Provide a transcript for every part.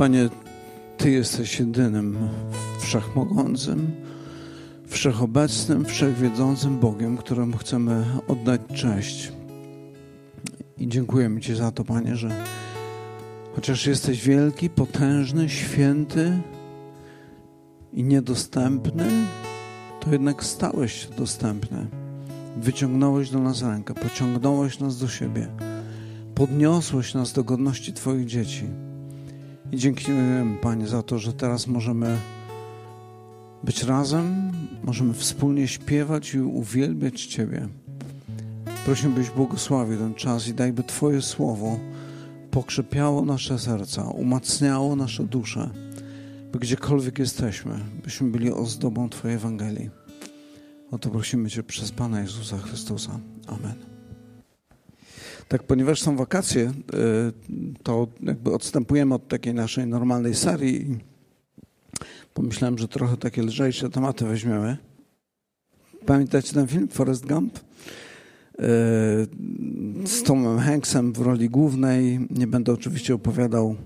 Panie, Ty jesteś jedynym wszechmogącym, wszechobecnym, wszechwiedzącym Bogiem, któremu chcemy oddać cześć. I dziękujemy Ci za to, Panie, że chociaż jesteś wielki, potężny, święty i niedostępny, to jednak stałeś się dostępny. Wyciągnąłeś do nas rękę, pociągnąłeś nas do siebie, podniosłeś nas do godności Twoich dzieci. I dziękujemy, Panie, za to, że teraz możemy być razem, możemy wspólnie śpiewać i uwielbiać Ciebie. Prosimy, byś błogosławił ten czas i daj, by Twoje słowo pokrzepiało nasze serca, umacniało nasze dusze, by gdziekolwiek jesteśmy, byśmy byli ozdobą Twojej Ewangelii. O to prosimy Cię przez Pana Jezusa Chrystusa. Amen. Tak, ponieważ są wakacje, y, to jakby odstępujemy od takiej naszej normalnej serii pomyślałem, że trochę takie lżejsze tematy weźmiemy. Pamiętacie ten film Forrest Gump? Y, z Tomem Hanksem w roli głównej. Nie będę oczywiście opowiadał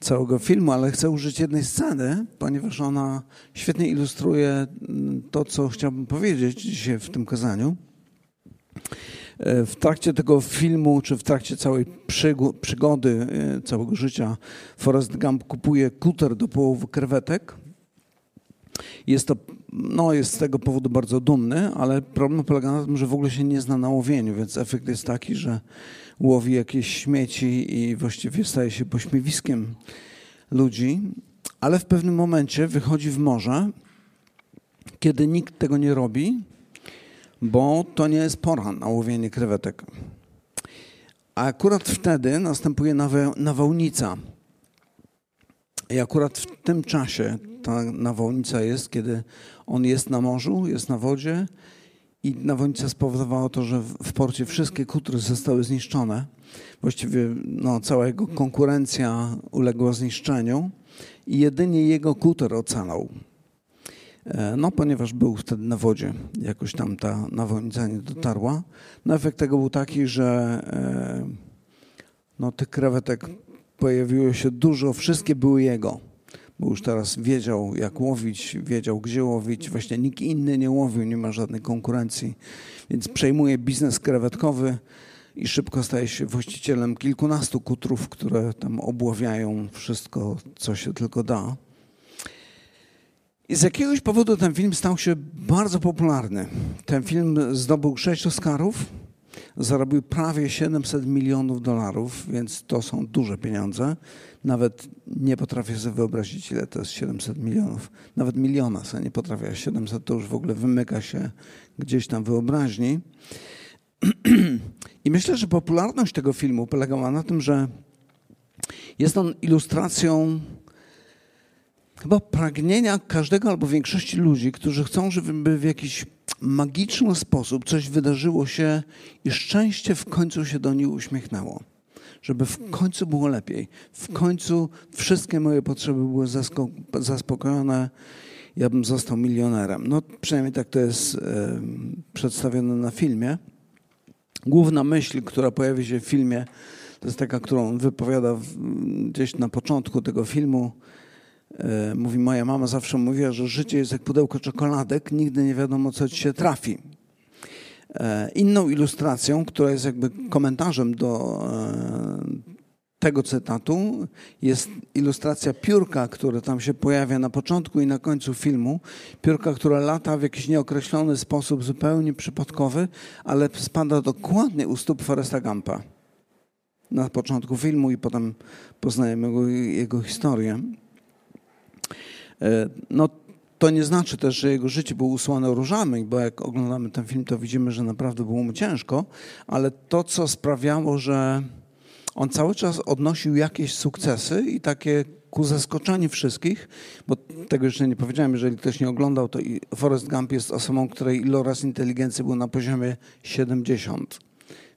całego filmu, ale chcę użyć jednej sceny, ponieważ ona świetnie ilustruje to, co chciałbym powiedzieć dzisiaj w tym kazaniu. E, w trakcie tego filmu, czy w trakcie całej przygody, e, całego życia, Forrest Gump kupuje kuter do połowu krewetek. Jest to, no jest z tego powodu bardzo dumny, ale problem polega na tym, że w ogóle się nie zna na łowieniu, więc efekt jest taki, że łowi jakieś śmieci i właściwie staje się pośmiewiskiem ludzi, ale w pewnym momencie wychodzi w morze, kiedy nikt tego nie robi, bo to nie jest pora na łowienie krewetek. A akurat wtedy następuje nawałnica. I akurat w tym czasie ta nawałnica jest, kiedy on jest na morzu, jest na wodzie i nawałnica spowodowała to, że w porcie wszystkie kutry zostały zniszczone. Właściwie no, cała jego konkurencja uległa zniszczeniu i jedynie jego kuter ocalał. E, no, ponieważ był wtedy na wodzie, jakoś tam ta nawałnica nie dotarła. No, efekt tego był taki, że e, no, tych krewetek pojawiło się dużo, wszystkie były jego. Bo już teraz wiedział, jak łowić, wiedział, gdzie łowić. Właśnie nikt inny nie łowił, nie ma żadnej konkurencji. Więc przejmuje biznes krewetkowy i szybko staje się właścicielem kilkunastu kutrów, które tam obławiają wszystko, co się tylko da. I z jakiegoś powodu ten film stał się bardzo popularny. Ten film zdobył sześć Oscarów, zarobił prawie 700 milionów dolarów, więc to są duże pieniądze. Nawet nie potrafię sobie wyobrazić, ile to jest 700 milionów. Nawet miliona sobie nie potrafię. 700 to już w ogóle wymyka się gdzieś tam wyobraźni. I myślę, że popularność tego filmu polegała na tym, że jest on ilustracją chyba pragnienia każdego albo większości ludzi, którzy chcą, żeby w jakiś magiczny sposób coś wydarzyło się i szczęście w końcu się do nich uśmiechnęło. Żeby w końcu było lepiej. W końcu wszystkie moje potrzeby były zaspokojone. Ja bym został milionerem. No przynajmniej tak to jest e, przedstawione na filmie. Główna myśl, która pojawi się w filmie, to jest taka, którą wypowiada w, gdzieś na początku tego filmu mówi, moja mama zawsze mówiła, że życie jest jak pudełko czekoladek, nigdy nie wiadomo, co ci się trafi. E, inną ilustracją, która jest jakby komentarzem do e, tego cytatu, jest ilustracja piórka, które tam się pojawia na początku i na końcu filmu. Piórka, która lata w jakiś nieokreślony sposób, zupełnie przypadkowy, ale spada dokładnie u stóp Foresta Gampa. Na początku filmu i potem poznajemy jego, jego historię. E, no, to nie znaczy też, że jego życie było usłane różami, bo jak oglądamy ten film, to widzimy, że naprawdę było mu ciężko, ale to, co sprawiało, że on cały czas odnosił jakieś sukcesy i takie ku zaskoczeniu wszystkich, bo tego jeszcze nie powiedziałem, jeżeli ktoś nie oglądał, to Forrest Gump jest osobą, której iloraz inteligencji był na poziomie 70,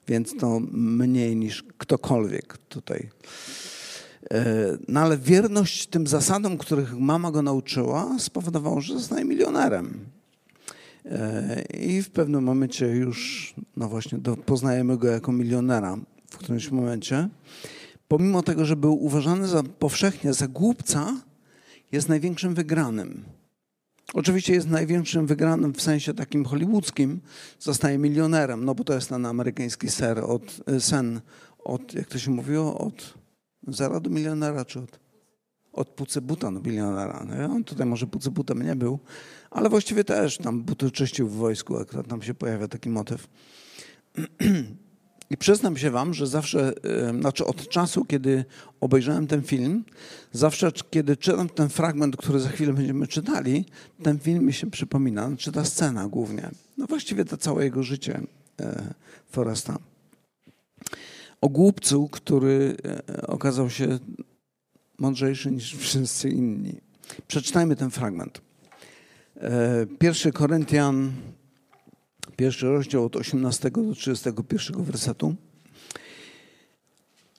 więc to mniej niż ktokolwiek tutaj. E, no ale wierność tym zasadom, których mama go nauczyła, spowodowała, że zostaje milionerem. E, I w pewnym momencie już, no właśnie, poznajemy go jako milionera w którymś momencie. pomimo tego, że był uważany za powszechnie za głupca, jest największym wygranym. Oczywiście jest największym wygranym w sensie takim hollywoodzkim, zostaje milionerem, no bo to jest ten amerykański ser od, sen od, jak to się mówiło, od zera do milionera, czy od, od pucybuta do milionera. Nie? On tutaj może pucybutem nie był, ale właściwie też tam buty czyścił w wojsku, akurat tam się pojawia taki motyw. I przyznam się wam, że zawsze, znaczy od czasu, kiedy obejrzałem ten film, zawsze kiedy czytam ten fragment, który za chwilę będziemy czytali, ten film mi się przypomina, znaczy ta scena głównie. No właściwie to całe jego życie e, Foresta. O głupcu, który e, okazał się mądrzejszy niż wszyscy inni. Przeczytajmy ten fragment. E, pierwszy Koryntian Pierwszy rozdział od 18 do 31 wersetu.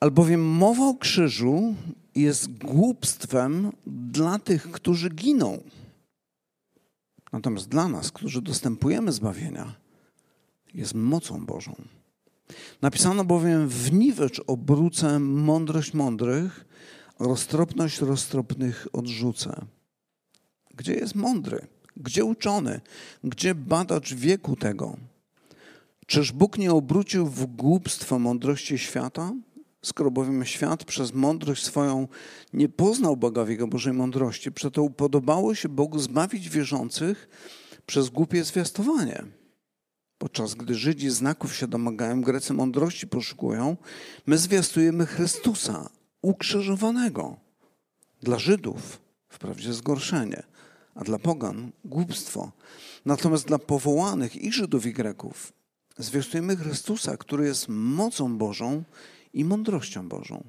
Albowiem mowa o krzyżu jest głupstwem dla tych, którzy giną. Natomiast dla nas, którzy dostępujemy zbawienia, jest mocą Bożą. Napisano bowiem w niwecz obrócę mądrość mądrych, roztropność roztropnych odrzucę. Gdzie jest mądry? Gdzie uczony? Gdzie badacz wieku tego? Czyż Bóg nie obrócił w głupstwo mądrości świata? Skoro bowiem świat przez mądrość swoją nie poznał Boga w Jego Bożej mądrości, przeto upodobało się Bogu zbawić wierzących przez głupie zwiastowanie. Podczas gdy Żydzi znaków się domagają, Grecy mądrości poszukują, my zwiastujemy Chrystusa ukrzyżowanego. Dla Żydów wprawdzie zgorszenie, a dla pogan głupstwo. Natomiast dla powołanych i Żydów i Greków zwiastujemy Chrystusa, który jest mocą Bożą i mądrością Bożą.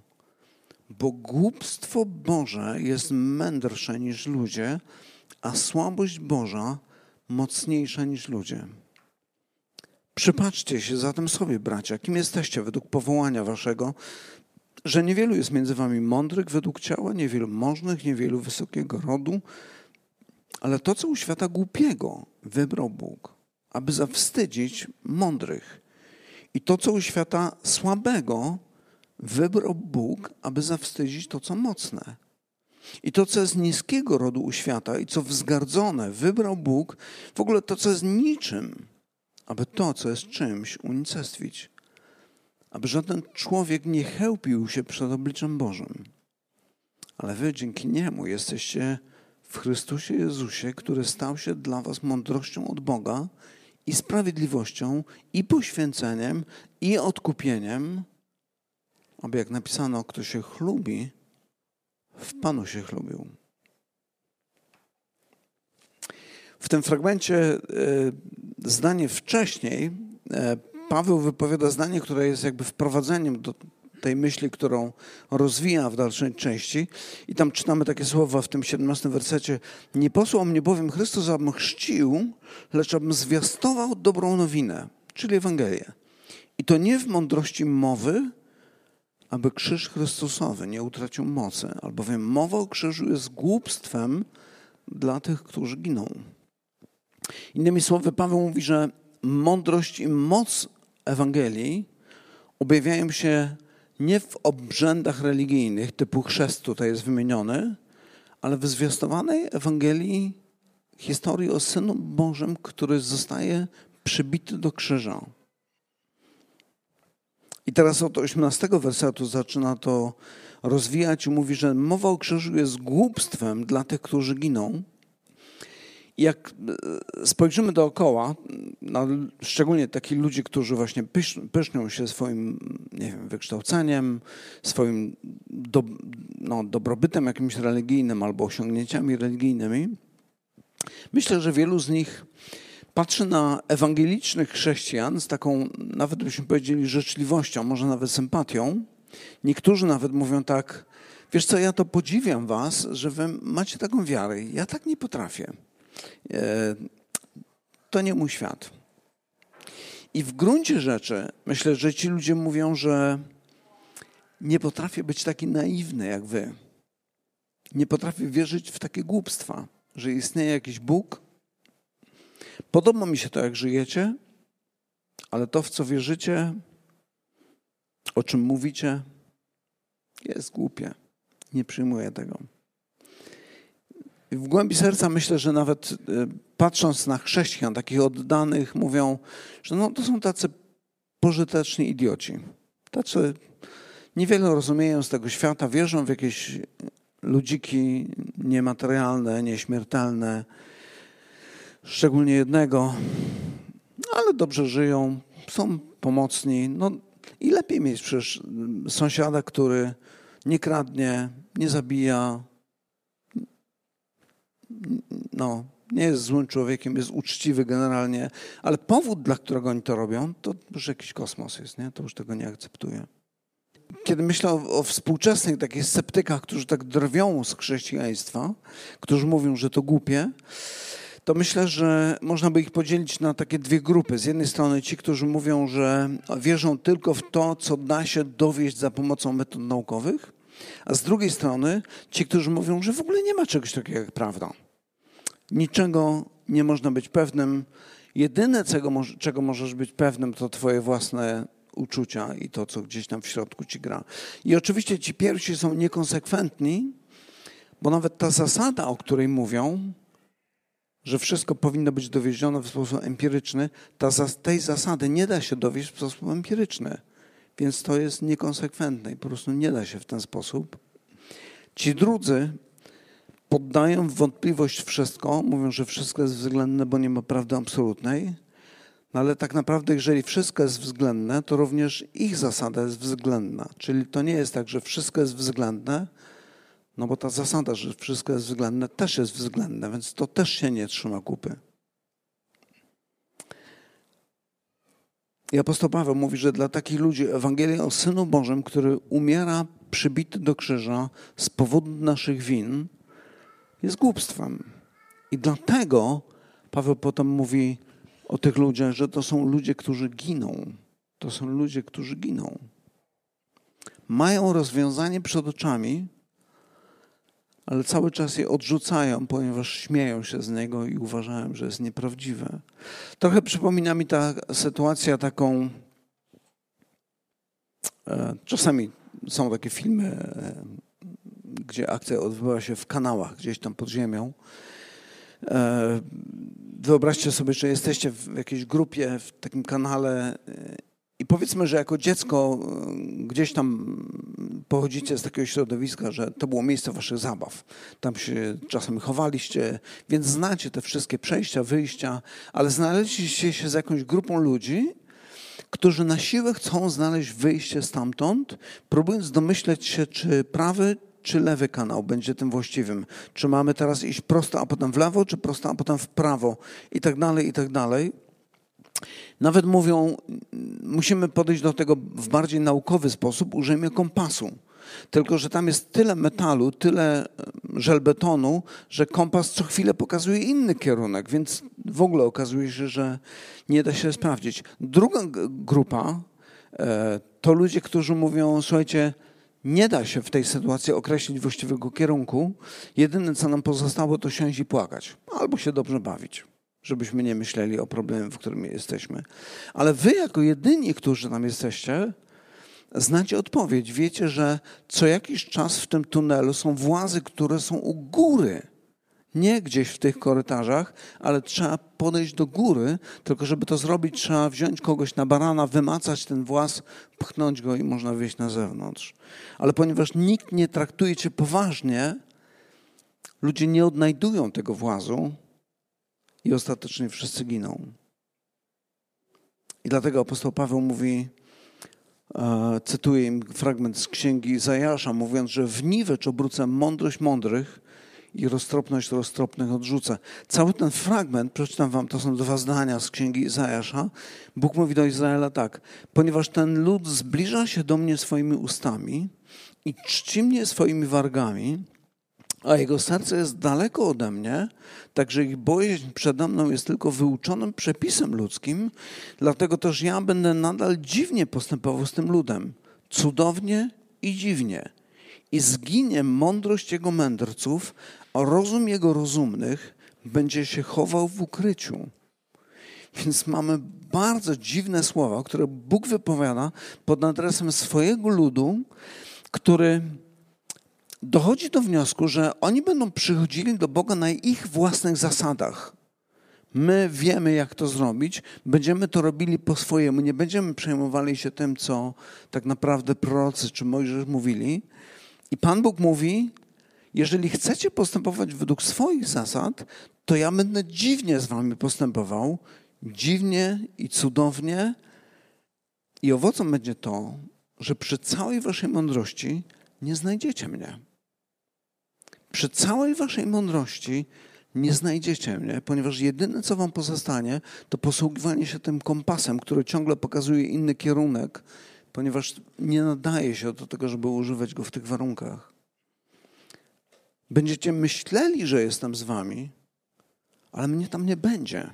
Bo głupstwo Boże jest mędrsze niż ludzie, a słabość Boża mocniejsza niż ludzie. Przypatrzcie się zatem sobie, bracia, kim jesteście według powołania waszego, że niewielu jest między wami mądrych według ciała, niewielu możnych, niewielu wysokiego rodu, ale to, co u świata głupiego wybrał Bóg, aby zawstydzić mądrych. I to, co u świata słabego wybrał Bóg, aby zawstydzić to, co mocne. I to, co jest niskiego rodu u świata i co wzgardzone, wybrał Bóg, w ogóle to, co jest niczym, aby to, co jest czymś, unicestwić. Aby żaden człowiek nie chełpił się przed obliczem Bożym. Ale wy dzięki niemu jesteście w Chrystusie Jezusie, który stał się dla was mądrością od Boga i sprawiedliwością, i poświęceniem, i odkupieniem, aby jak napisano, kto się chlubi, w Panu się chlubił. W tym fragmencie e, zdanie wcześniej e, Paweł wypowiada zdanie, które jest jakby wprowadzeniem do tej myśli, którą rozwija w dalszej części. I tam czytamy takie słowa w tym 17 wersecie. Nie posłał mnie bowiem Chrystus, abym chrzcił, lecz abym zwiastował dobrą nowinę, czyli Ewangelię. I to nie w mądrości mowy, aby krzyż Chrystusowy nie utracił mocy, albowiem mowa o krzyżu jest głupstwem dla tych, którzy giną. Innymi słowy, Paweł mówi, że mądrość i moc Ewangelii objawiają się nie w obrzędach religijnych typu chrzest tutaj jest wymieniony, ale w zwiastowanej Ewangelii historii o Synu Bożym, który zostaje przybity do krzyża. I teraz od 18 wersetu zaczyna to rozwijać i mówi, że mowa o krzyżu jest głupstwem dla tych, którzy giną, jak e, spojrzymy dookoła, no, szczególnie takich ludzi, którzy właśnie pysznią się swoim nie wiem, wykształceniem, swoim do, no, dobrobytem jakimś religijnym albo osiągnięciami religijnymi, myślę, że wielu z nich patrzy na ewangelicznych chrześcijan z taką, nawet byśmy powiedzieli, życzliwością, może nawet sympatią. Niektórzy nawet mówią tak, wiesz co, ja to podziwiam was, że wy macie taką wiarę. Ja tak nie potrafię. E, to nie mój świat. I w gruncie rzeczy myślę, że ci ludzie mówią, że nie potrafię być taki naiwny jak wy. Nie potrafię wierzyć w takie głupstwa, że istnieje jakiś Bóg. Podoba mi się to, jak żyjecie, ale to, w co wierzycie, o czym mówicie, Jest głupie. Nie przyjmuję tego. W głębi serca myślę, że nawet y, patrząc na chrześcijan, takich oddanych, mówią, że no, to są tacy pożyteczni idioci. Tacy niewiele rozumieją z tego świata, wierzą w jakieś ludziki niematerialne, nieśmiertelne, szczególnie jednego, ale dobrze żyją, są pomocni. No, I lepiej mieć przecież sąsiada, który nie kradnie, nie zabija, no, nie jest złym człowiekiem, jest uczciwy generalnie, ale powód, dla którego oni to robią, to już jakiś kosmos jest, nie? To już tego nie akceptuję. Kiedy myślę o, o współczesnych takich sceptykach, którzy tak drwią z chrześcijaństwa, którzy mówią, że to głupie, to myślę, że można by ich podzielić na takie dwie grupy. Z jednej strony ci, którzy mówią, że wierzą tylko w to, co da się dowieść za pomocą metod naukowych, a z drugiej strony ci, którzy mówią, że w ogóle nie ma czegoś takiego jak prawda. Niczego nie można być pewnym. Jedyne, czego, czego możesz być pewnym, to twoje własne uczucia i to, co gdzieś tam w środku ci gra. I oczywiście ci pierwsi są niekonsekwentni, bo nawet ta zasada, o której mówią, że wszystko powinno być dowiezione w sposób empiryczny, ta, tej zasady nie da się dowieść w sposób empiryczny. Więc to jest niekonsekwentne i po prostu nie da się w ten sposób. Ci drudzy poddają w wątpliwość wszystko, mówią, że wszystko jest względne, bo nie ma prawdy absolutnej. No ale tak naprawdę, jeżeli wszystko jest względne, to również ich zasada jest względna. Czyli to nie jest tak, że wszystko jest względne, no bo ta zasada, że wszystko jest względne, też jest względna, więc to też się nie trzyma kupy. I apostoł Paweł mówi, że dla takich ludzi Ewangelia o Synu Bożym, który umiera przybity do krzyża z powodu naszych win, jest głupstwem. I dlatego Paweł potem mówi o tych ludziach, że to są ludzie, którzy giną. To są ludzie, którzy giną. Mają rozwiązanie przed oczami, ale cały czas je odrzucają, ponieważ śmieją się z niego i uważają, że jest nieprawdziwe. Trochę przypomina mi ta sytuacja taką. E, czasami są takie filmy, e, gdzie akcja odbywa się w kanałach, gdzieś tam pod ziemią. E, wyobraźcie sobie, że jesteście w jakiejś grupie, w takim kanale i powiedzmy, że jako dziecko y, gdzieś tam pochodzicie z takiego środowiska, że to było miejsce waszych zabaw. Tam się czasem chowaliście, więc znacie te wszystkie przejścia, wyjścia, ale znaleźliście się z jakąś grupą ludzi, którzy na siłę chcą znaleźć wyjście stamtąd, próbując domyśleć się, czy prawy, czy lewy kanał będzie tym właściwym. Czy mamy teraz iść prosto, a potem w lewo, czy prosto, a potem w prawo i tak dalej, i tak dalej. Nawet mówią, musimy podejść do tego w bardziej naukowy sposób, użyjmy kompasu. Tylko, że tam jest tyle metalu, tyle żelbetonu, że kompas co chwilę pokazuje inny kierunek, więc w ogóle okazuje się, że nie da się sprawdzić. Druga grupa e, to ludzie, którzy mówią, słuchajcie, nie da się w tej sytuacji określić właściwego kierunku. Jedyne, co nam pozostało, to siąść i płakać albo się dobrze bawić żebyśmy nie myśleli o problemie, w którym jesteśmy. Ale wy, jako jedyni, którzy tam jesteście, znacie odpowiedź. Wiecie, że co jakiś czas w tym tunelu są włazy, które są u góry. Nie gdzieś w tych korytarzach, ale trzeba podejść do góry, tylko żeby to zrobić, trzeba wziąć kogoś na barana, wymacać ten właz, pchnąć go i można wyjść na zewnątrz. Ale ponieważ nikt nie traktuje cię poważnie, ludzie nie odnajdują tego włazu, i ostatecznie wszyscy giną. I dlatego apostoł Paweł mówi, e, cytuję im fragment z księgi Izajasza, mówiąc, że w niwecz obrócę mądrość mądrych i roztropność roztropnych odrzucę. Cały ten fragment, przeczytam wam, to są dwa zdania z księgi Izajasza. Bóg mówi do Izraela tak, ponieważ ten lud zbliża się do mnie swoimi ustami i czci mnie swoimi wargami, a jego serce jest daleko ode mnie, także ich bojaźń przede mną jest tylko wyuczonym przepisem ludzkim, dlatego też ja będę nadal dziwnie postępował z tym ludem. Cudownie i dziwnie. I zginie mądrość jego mędrców, rozum jego rozumnych będzie się chował w ukryciu. Więc mamy bardzo dziwne słowa, które Bóg wypowiada pod adresem swojego ludu, który dochodzi do wniosku, że oni będą przychodzili do Boga na ich własnych zasadach. My wiemy, jak to zrobić, będziemy to robili po swojemu, nie będziemy przejmowali się tym, co tak naprawdę prorocy czy Mojżesz mówili. I Pan Bóg mówi: Jeżeli chcecie postępować według swoich zasad, to ja będę dziwnie z wami postępował, dziwnie i cudownie. I owocem będzie to, że przy całej waszej mądrości nie znajdziecie mnie. Przy całej waszej mądrości nie znajdziecie mnie, ponieważ jedyne, co wam pozostanie, to posługiwanie się tym kompasem, który ciągle pokazuje inny kierunek, ponieważ nie nadaje się do tego, żeby używać go w tych warunkach. Będziecie myśleli, że jestem z wami, ale mnie tam nie będzie.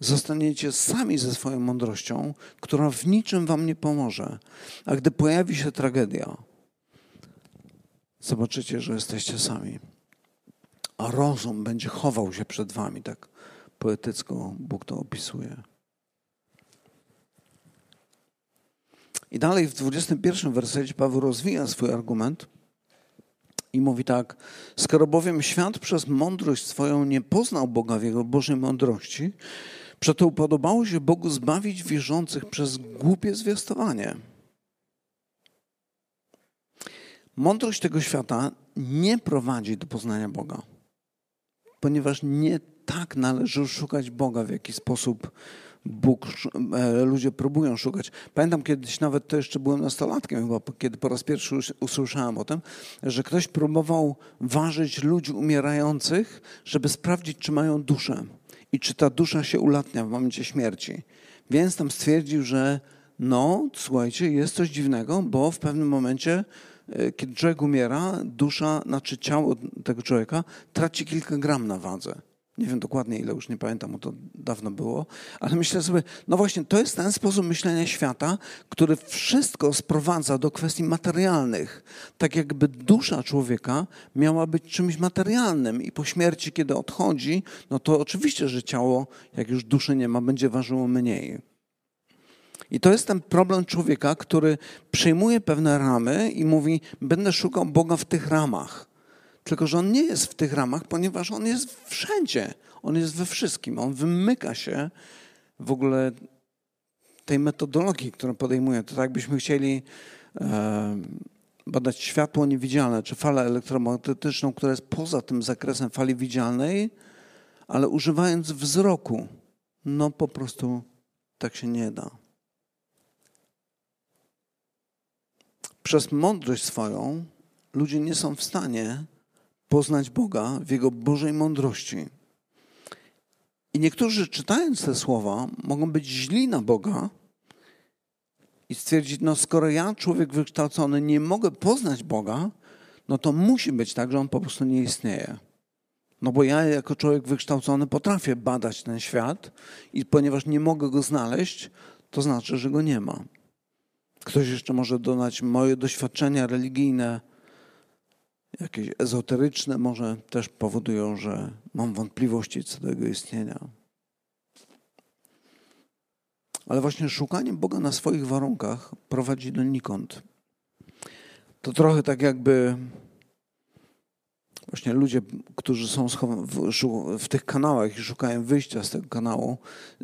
Zostaniecie sami ze swoją mądrością, która w niczym wam nie pomoże. A gdy pojawi się tragedia, zobaczycie, że jesteście sami. A rozum będzie chował się przed wami, tak poetycko Bóg to opisuje. I dalej w 21 wersecie Paweł rozwija swój argument i mówi tak: Skoro bowiem świat przez mądrość swoją nie poznał Boga w jego Bożej mądrości, przeto upodobało się Bogu zbawić wierzących przez głupie zwiastowanie. Mądrość tego świata nie prowadzi do poznania Boga, ponieważ nie tak należy szukać Boga, w jaki sposób Bóg, e, ludzie próbują szukać. Pamiętam kiedyś, nawet to jeszcze byłem nastolatkiem, chyba, kiedy po raz pierwszy usłyszałem o tym, że ktoś próbował ważyć ludzi umierających, żeby sprawdzić, czy mają duszę i czy ta dusza się ulatnia w momencie śmierci. Więc tam stwierdził, że no, słuchajcie, jest coś dziwnego, bo w pewnym momencie, e, kiedy człowiek umiera, dusza, znaczy ciało tego człowieka traci kilka gram na wadze. Nie wiem dokładnie ile, już nie pamiętam, bo to dawno było, ale myślę sobie, no właśnie, to jest ten sposób myślenia świata, który wszystko sprowadza do kwestii materialnych. Tak jakby dusza człowieka miała być czymś materialnym i po śmierci, kiedy odchodzi, no to oczywiście, że ciało, jak już duszy nie ma, będzie ważyło mniej. I to jest ten problem człowieka, który przyjmuje pewne ramy i mówi: Będę szukał Boga w tych ramach. Tylko, że on nie jest w tych ramach, ponieważ on jest wszędzie. On jest we wszystkim. On wymyka się w ogóle tej metodologii, którą podejmuje. To tak, jakbyśmy chcieli e, badać światło niewidzialne, czy falę elektromagnetyczną, która jest poza tym zakresem fali widzialnej, ale używając wzroku. No po prostu tak się nie da. Przez mądrość swoją ludzie nie są w stanie poznać Boga w Jego Bożej mądrości. I niektórzy czytając te słowa mogą być źli na Boga i stwierdzić, no skoro ja, człowiek wykształcony, nie mogę poznać Boga, no to musi być tak, że On po prostu nie istnieje. No bo ja jako człowiek wykształcony potrafię badać ten świat i ponieważ nie mogę go znaleźć, to znaczy, że go nie ma. Ktoś jeszcze może dodać moje doświadczenia religijne, jakieś ezoteryczne może też powodują, że mam wątpliwości co do jego istnienia. Ale właśnie szukanie Boga na swoich warunkach prowadzi donikąd. To trochę tak jakby Właśnie ludzie, którzy są w, tych kanałach i szukają wyjścia z tego kanału,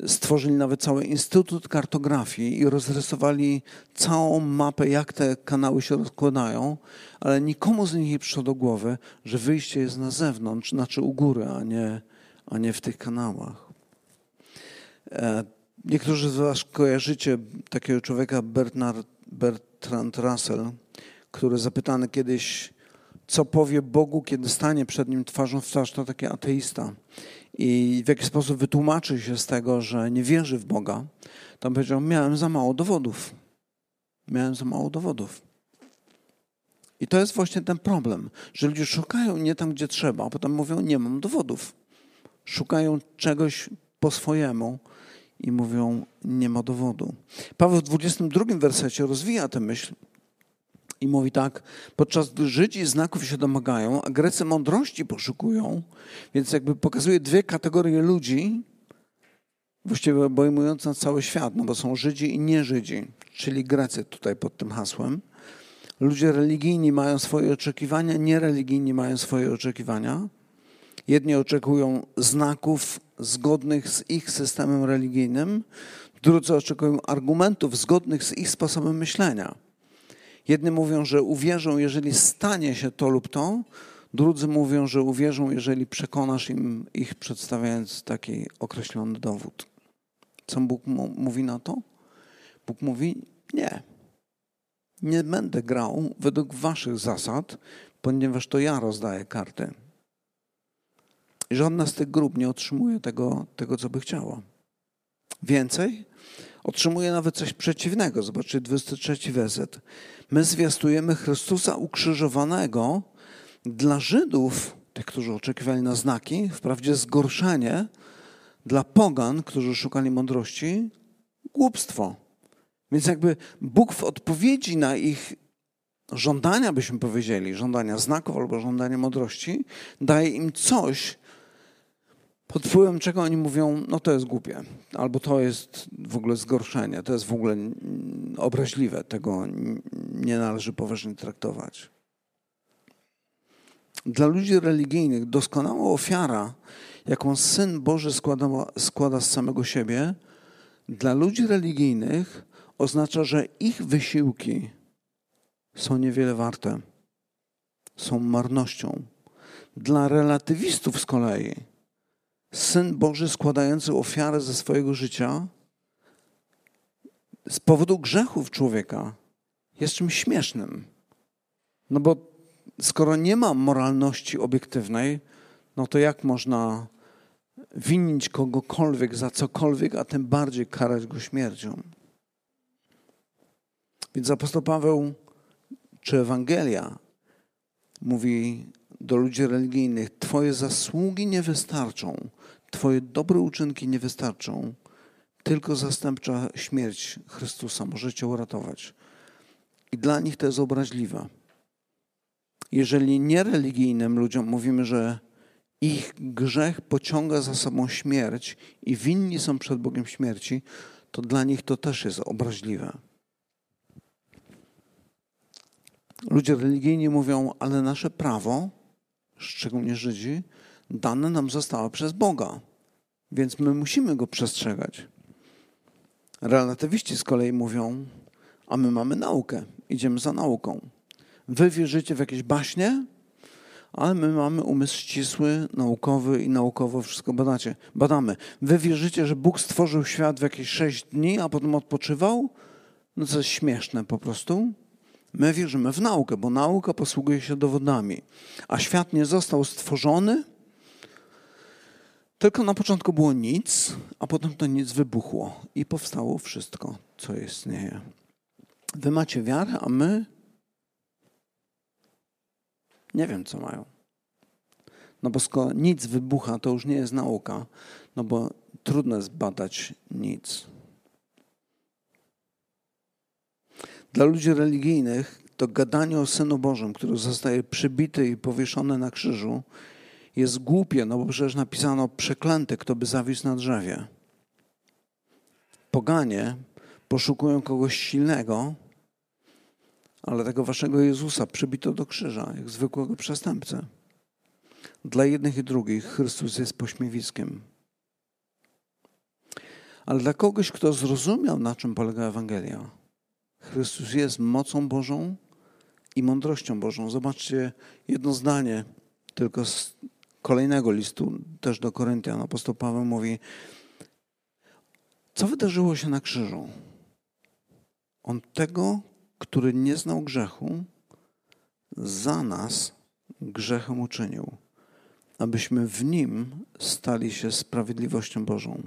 stworzyli nawet cały Instytut Kartografii i rozrysowali całą mapę, jak te kanały się rozkładają, ale nikomu z nich nie przyszło do głowy, że wyjście jest na zewnątrz, znaczy u góry, a nie, a nie w tych kanałach. E, niektórzy z Was kojarzycie takiego człowieka Bernard, Bertrand Russell, który zapytany kiedyś, co powie Bogu, kiedy stanie przed nim twarzą w twarz, to taki ateista. I w jaki sposób wytłumaczy się z tego, że nie wierzy w Boga, tam powiedział: Miałem za mało dowodów. Miałem za mało dowodów. I to jest właśnie ten problem, że ludzie szukają nie tam, gdzie trzeba, a potem mówią: Nie mam dowodów. Szukają czegoś po swojemu i mówią: Nie ma dowodu. Paweł w 22 wersecie rozwija tę myśl i mówi tak, podczas gdy Żydzi znaków się domagają, a Grecy mądrości poszukują, więc jakby pokazuje dwie kategorie ludzi, właściwie obejmujące cały świat, no bo są Żydzi i nie Żydzi, czyli Grecy tutaj pod tym hasłem. Ludzie religijni mają swoje oczekiwania, niereligijni mają swoje oczekiwania. Jedni oczekują znaków zgodnych z ich systemem religijnym, drudzy oczekują argumentów zgodnych z ich sposobem myślenia. Jedni mówią, że uwierzą, jeżeli stanie się to lub to, drudzy mówią, że uwierzą, jeżeli przekonasz im ich, przedstawiając taki określony dowód. Co Bóg mówi na to? Bóg mówi: Nie. Nie będę grał według waszych zasad, ponieważ to ja rozdaję karty. I żadna z tych grup nie otrzymuje tego, tego co by chciała. Więcej, otrzymuje nawet coś przeciwnego. Zobaczcie 23 werset. My zwiastujemy Chrystusa ukrzyżowanego dla Żydów, tych, którzy oczekiwali na znaki, wprawdzie zgorszenie, dla pogan, którzy szukali mądrości, głupstwo. Więc jakby Bóg w odpowiedzi na ich żądania, byśmy powiedzieli, żądania znaków albo żądania mądrości, daje im coś, pod wpływem czego oni mówią, no to jest głupie, albo to jest w ogóle zgorszenie, to jest w ogóle obraźliwe, tego nie należy poważnie traktować. Dla ludzi religijnych doskonała ofiara, jaką Syn Boży składa, składa z samego siebie, dla ludzi religijnych oznacza, że ich wysiłki są niewiele warte, są marnością. Dla relatywistów z kolei Syn Boży składający ofiarę ze swojego życia z powodu grzechów człowieka jest czymś śmiesznym. No bo skoro nie ma moralności obiektywnej, no to jak można winić kogokolwiek za cokolwiek, a tym bardziej karać go śmiercią? Więc apostoł Paweł czy Ewangelia mówi do ludzi religijnych: Twoje zasługi nie wystarczą, Twoje dobre uczynki nie wystarczą, tylko zastępcza śmierć Chrystusa może Cię uratować. I dla nich to jest obraźliwe. Jeżeli niereligijnym ludziom mówimy, że ich grzech pociąga za sobą śmierć i winni są przed Bogiem śmierci, to dla nich to też jest obraźliwe. Ludzie religijni mówią, ale nasze prawo, szczególnie Żydzi, dane nam zostało przez Boga, więc my musimy go przestrzegać. Relatywiści z kolei mówią, a my mamy naukę, idziemy za nauką. Wy wierzycie w jakieś baśnie, ale my mamy umysł ścisły, naukowy i naukowo wszystko badacie. badamy. Wy wierzycie, że Bóg stworzył świat w jakieś sześć dni, a potem odpoczywał? No to jest śmieszne po prostu. My wierzymy w naukę, bo nauka posługuje się dowodami. A świat nie został stworzony, tylko na początku było nic, a potem to nic wybuchło i powstało wszystko, co istnieje. Wy macie wiarę, a my nie wiem, co mają. No bo skoro nic wybucha, to już nie jest nauka, no bo trudno jest badać nic. Dla ludzi religijnych to gadanie o Synu Bożym, który zostaje przybity i powieszony na krzyżu, jest głupie, no bo przecież napisano przeklęty, kto by zawisł na drzewie. Poganie poszukują kogoś silnego, ale tego waszego Jezusa przybito do krzyża, jak zwykłego przestępcę. Dla jednych i drugich Chrystus jest pośmiewiskiem. Ale dla kogoś, kto zrozumiał, na czym polega Ewangelia, Chrystus jest mocą Bożą i mądrością Bożą. Zobaczcie jedno zdanie tylko z kolejnego listu, też do Koryntian. Apostoł Paweł mówi, co wydarzyło się na krzyżu? On tego, który nie znał grzechu, za nas grzechem uczynił, abyśmy w nim stali się sprawiedliwością Bożą.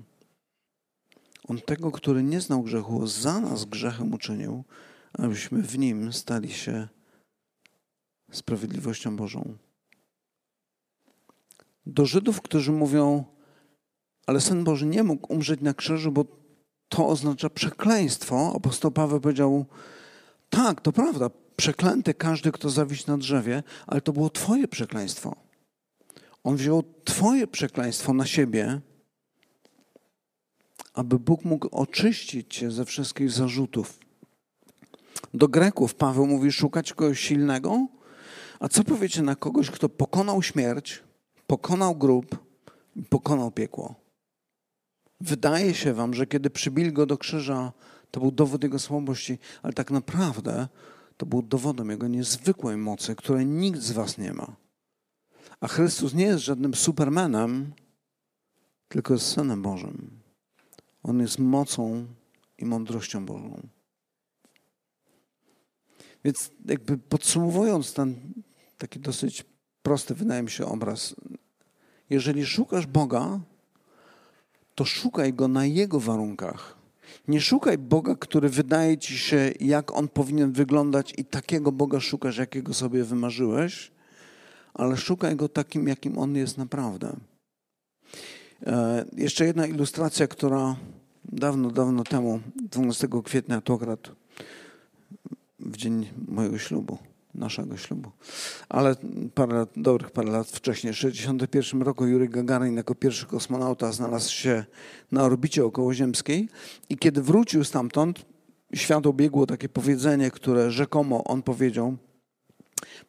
On tego, który nie znał grzechu, za nas grzechem uczynił, abyśmy w nim stali się sprawiedliwością Bożą. Do Żydów, którzy mówią, ale Syn Boży nie mógł umrzeć na krzyżu, bo to oznacza przekleństwo, apostoł Paweł powiedział, tak, to prawda, przeklęty każdy, kto zawiś na drzewie, ale to było Twoje przekleństwo. On wziął Twoje przekleństwo na siebie, aby Bóg mógł oczyścić Cię ze wszystkich zarzutów. Do Greków Paweł mówi szukać kogoś silnego, a co powiecie na kogoś, kto pokonał śmierć, pokonał grób i pokonał piekło? Wydaje się wam, że kiedy przybili go do krzyża, to był dowód jego słabości, ale tak naprawdę to był dowodem jego niezwykłej mocy, której nikt z was nie ma. A Chrystus nie jest żadnym supermanem, tylko jest Synem Bożym. On jest mocą i mądrością Bożą. Więc jakby podsumowując ten taki dosyć prosty, wydaje mi się, obraz. Jeżeli szukasz Boga, to szukaj Go na Jego warunkach. Nie szukaj Boga, który wydaje ci się, jak On powinien wyglądać i takiego Boga szukasz, jakiego sobie wymarzyłeś, ale szukaj Go takim, jakim On jest naprawdę. E, jeszcze jedna ilustracja, która dawno, dawno temu, 12 kwietnia, to akurat w dzień mojego ślubu, naszego ślubu. Ale parę lat, dobrych parę lat wcześniej, w 1961 roku Jury Gagarin jako pierwszy kosmonauta znalazł się na orbicie okołoziemskiej i kiedy wrócił stamtąd, świat obiegło takie powiedzenie, które rzekomo on powiedział,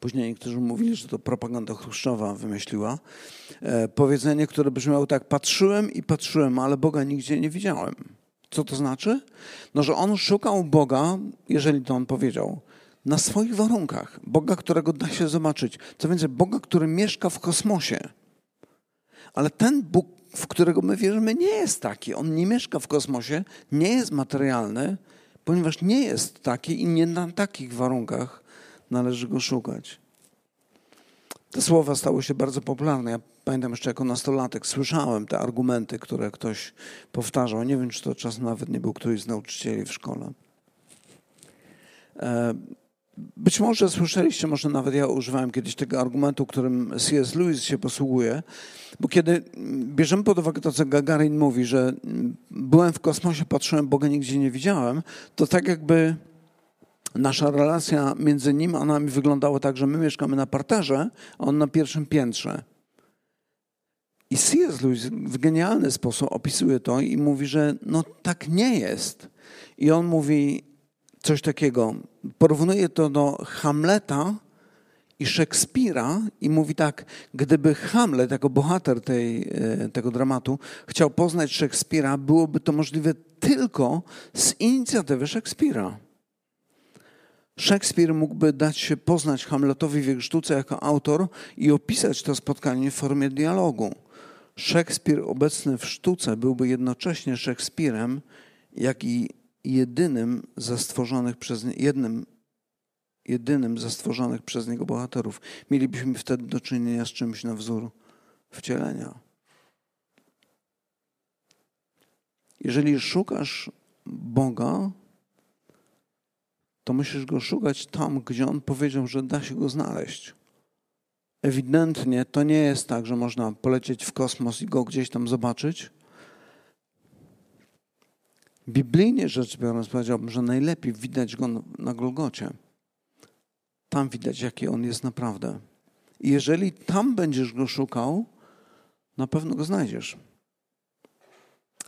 Później niektórzy mówili, że to propaganda Chruszczowa wymyśliła. E, powiedzenie, które brzmiało tak: Patrzyłem i patrzyłem, ale Boga nigdzie nie widziałem. Co to znaczy? No, że on szukał Boga, jeżeli to on powiedział, na swoich warunkach. Boga, którego da się zobaczyć. Co więcej, Boga, który mieszka w kosmosie. Ale ten Bóg, w którego my wierzymy, nie jest taki. On nie mieszka w kosmosie, nie jest materialny, ponieważ nie jest taki i nie na takich warunkach należy go szukać. Te słowa stały się bardzo popularne. Ja pamiętam jeszcze jako nastolatek słyszałem te argumenty, które ktoś powtarzał. Nie wiem, czy to czasem nawet nie był któryś z nauczycieli w szkole. E, być może słyszeliście, może nawet ja używałem kiedyś tego argumentu, którym C.S. Lewis się posługuje, bo kiedy bierzemy pod uwagę to, co Gagarin mówi, że byłem w kosmosie, patrzyłem, Boga nigdzie nie widziałem, to tak jakby nasza relacja między nim a nami wyglądała tak, że my mieszkamy na parterze, a on na pierwszym piętrze. I C.S. Lewis w genialny sposób opisuje to i mówi, że no tak nie jest. I on mówi coś takiego, porównuje to do Hamleta i Szekspira i mówi tak, gdyby Hamlet jako bohater tej, e, tego dramatu chciał poznać Szekspira, byłoby to możliwe tylko z inicjatywy Szekspira. Szekspir mógłby dać się poznać Hamletowi w sztuce jako autor i opisać to spotkanie w formie dialogu. Szekspir obecny w sztuce byłby jednocześnie Szekspirem, jak i jedynym ze stworzonych przez jednym jedynym ze stworzonych przez niego bohaterów. Mielibyśmy wtedy do czynienia z czymś na wzór wcielenia. Jeżeli szukasz Boga, to musisz go szukać tam, gdzie on powiedział, że da się go znaleźć. Ewidentnie to nie jest tak, że można polecieć w kosmos i go gdzieś tam zobaczyć. Biblijnie rzecz biorąc, powiedziałbym, że najlepiej widać go na Golgocie. Tam widać, jaki on jest naprawdę. I jeżeli tam będziesz go szukał, na pewno go znajdziesz.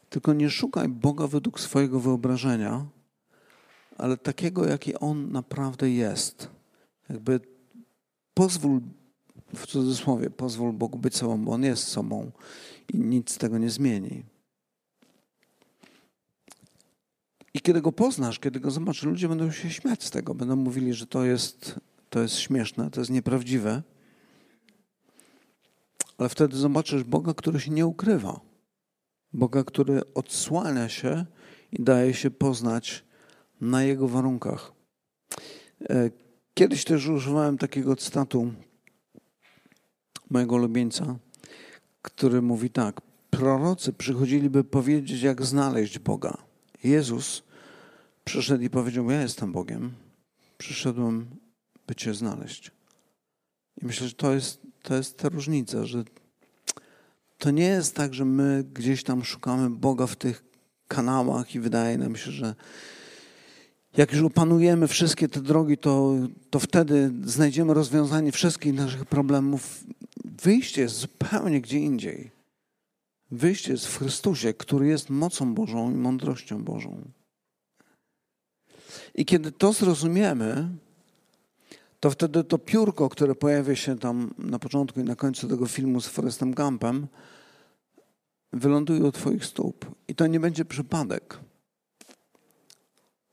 Tylko nie szukaj Boga według swojego wyobrażenia, ale takiego, jaki On naprawdę jest. Jakby pozwól, w cudzysłowie, pozwól Bogu być sobą, bo On jest sobą i nic tego nie zmieni. I kiedy go poznasz, kiedy go zobaczysz, ludzie będą się śmiać z tego, będą mówili, że to jest, to jest śmieszne, to jest nieprawdziwe. Ale wtedy zobaczysz Boga, który się nie ukrywa. Boga, który odsłania się i daje się poznać na jego warunkach. E, kiedyś też używałem takiego cytatu mojego ulubieńca, który mówi tak: Prorocy przychodziliby powiedzieć, jak znaleźć Boga. Jezus przyszedł i powiedział: Ja jestem Bogiem. Przyszedłem, by Cię znaleźć. I myślę, że to jest, to jest ta różnica, że to nie jest tak, że my gdzieś tam szukamy Boga w tych kanałach i wydaje nam się, że jak już opanujemy wszystkie te drogi, to, to wtedy znajdziemy rozwiązanie wszystkich naszych problemów. Wyjście jest zupełnie gdzie indziej. Wyjście jest w Chrystusie, który jest mocą Bożą i mądrością Bożą. I kiedy to zrozumiemy, to wtedy to piórko, które pojawia się tam na początku i na końcu tego filmu z Forestem Gumpem, wyląduje u Twoich stóp. I to nie będzie przypadek.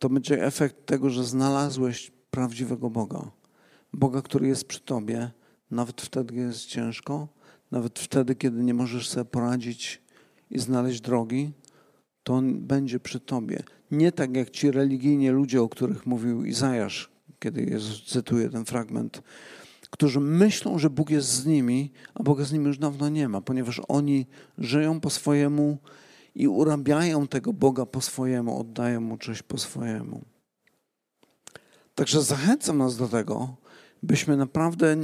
To będzie efekt tego, że znalazłeś prawdziwego Boga. Boga, który jest przy Tobie, nawet wtedy, kiedy jest ciężko, nawet wtedy, kiedy nie możesz sobie poradzić i znaleźć drogi, to On będzie przy Tobie. Nie tak jak ci religijni ludzie, o których mówił Izajasz, kiedy Jezus cytuje ten fragment, którzy myślą, że Bóg jest z nimi, a Boga z nimi już dawno nie ma, ponieważ oni żyją po swojemu i urabiają tego Boga po swojemu, oddają Mu coś po swojemu. Także zachęcam nas do tego, byśmy naprawdę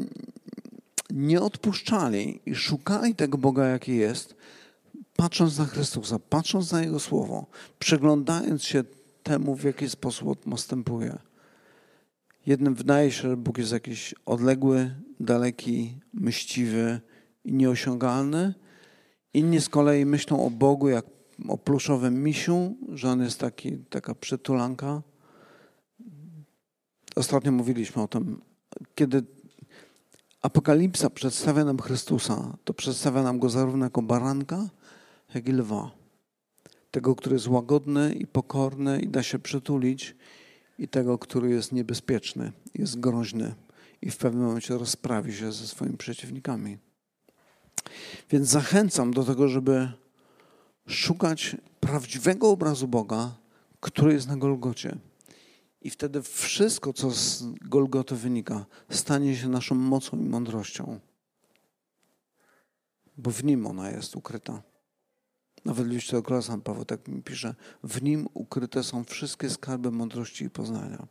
nie odpuszczali i szukali tego Boga, jaki jest, patrząc na Chrystusa, patrząc na Jego Słowo, przyglądając się temu, w jaki sposób postępuje. Jednym wydaje się, że Bóg jest jakiś odległy, daleki, myśliwy i nieosiągalny. Inni z kolei myślą o Bogu jak o pluszowym misiu, że on jest taki, taka przytulanka. Ostatnio mówiliśmy o tym, kiedy Apokalipsa przedstawia nam Chrystusa, to przedstawia nam go zarówno jako baranka, jak i lwa. Tego, który jest łagodny i pokorny i da się przytulić, i tego, który jest niebezpieczny, jest groźny i w pewnym momencie rozprawi się ze swoimi przeciwnikami. Więc zachęcam do tego, żeby szukać prawdziwego obrazu Boga, który jest na Golgocie. I wtedy wszystko, co z Golgoty wynika, stanie się naszą mocą i mądrością. Bo w nim ona jest ukryta. Nawet liście do Kolosan Paweł tak mi pisze, w nim ukryte są wszystkie skarby mądrości i poznania.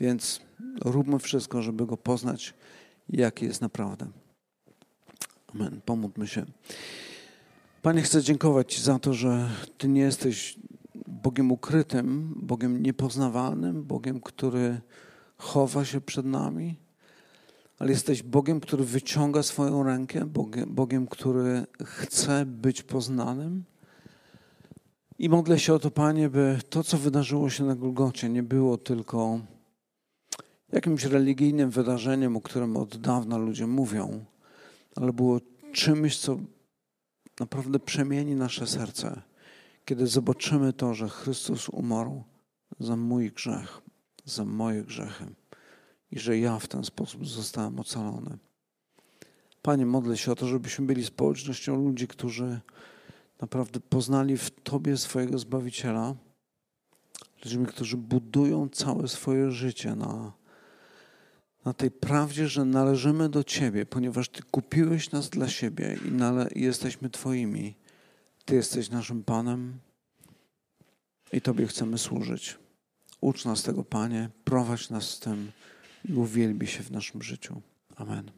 Więc róbmy wszystko, żeby go poznać, jaki jest naprawdę. Amen. Pomódlmy się. Panie, chcę dziękować Ci za to, że Ty nie jesteś Bogiem ukrytym, Bogiem niepoznawalnym, Bogiem, który chowa się przed nami, ale jesteś Bogiem, który wyciąga swoją rękę, Bogiem, Bogiem, który chce być poznanym. I modlę się o to, Panie, by to, co wydarzyło się na Golgocie, nie było tylko jakimś religijnym wydarzeniem, o którym od dawna ludzie mówią, ale było czymś, co naprawdę przemieni nasze serce, kiedy zobaczymy to, że Chrystus umarł za mój grzech, za moje grzechy i że ja w ten sposób zostałem ocalony. Panie, modlę się o to, żebyśmy byli społecznością ludzi, którzy naprawdę poznali w Tobie swojego Zbawiciela, ludźmi, którzy budują całe swoje życie na, na tej prawdzie, że należymy do Ciebie, ponieważ Ty kupiłeś nas dla siebie i, nale, jesteśmy Twoimi. Ty jesteś naszym Panem i Tobie chcemy służyć. Ucz nas tego, Panie, prowadź nas z tym i uwielbi się w naszym życiu. Amen.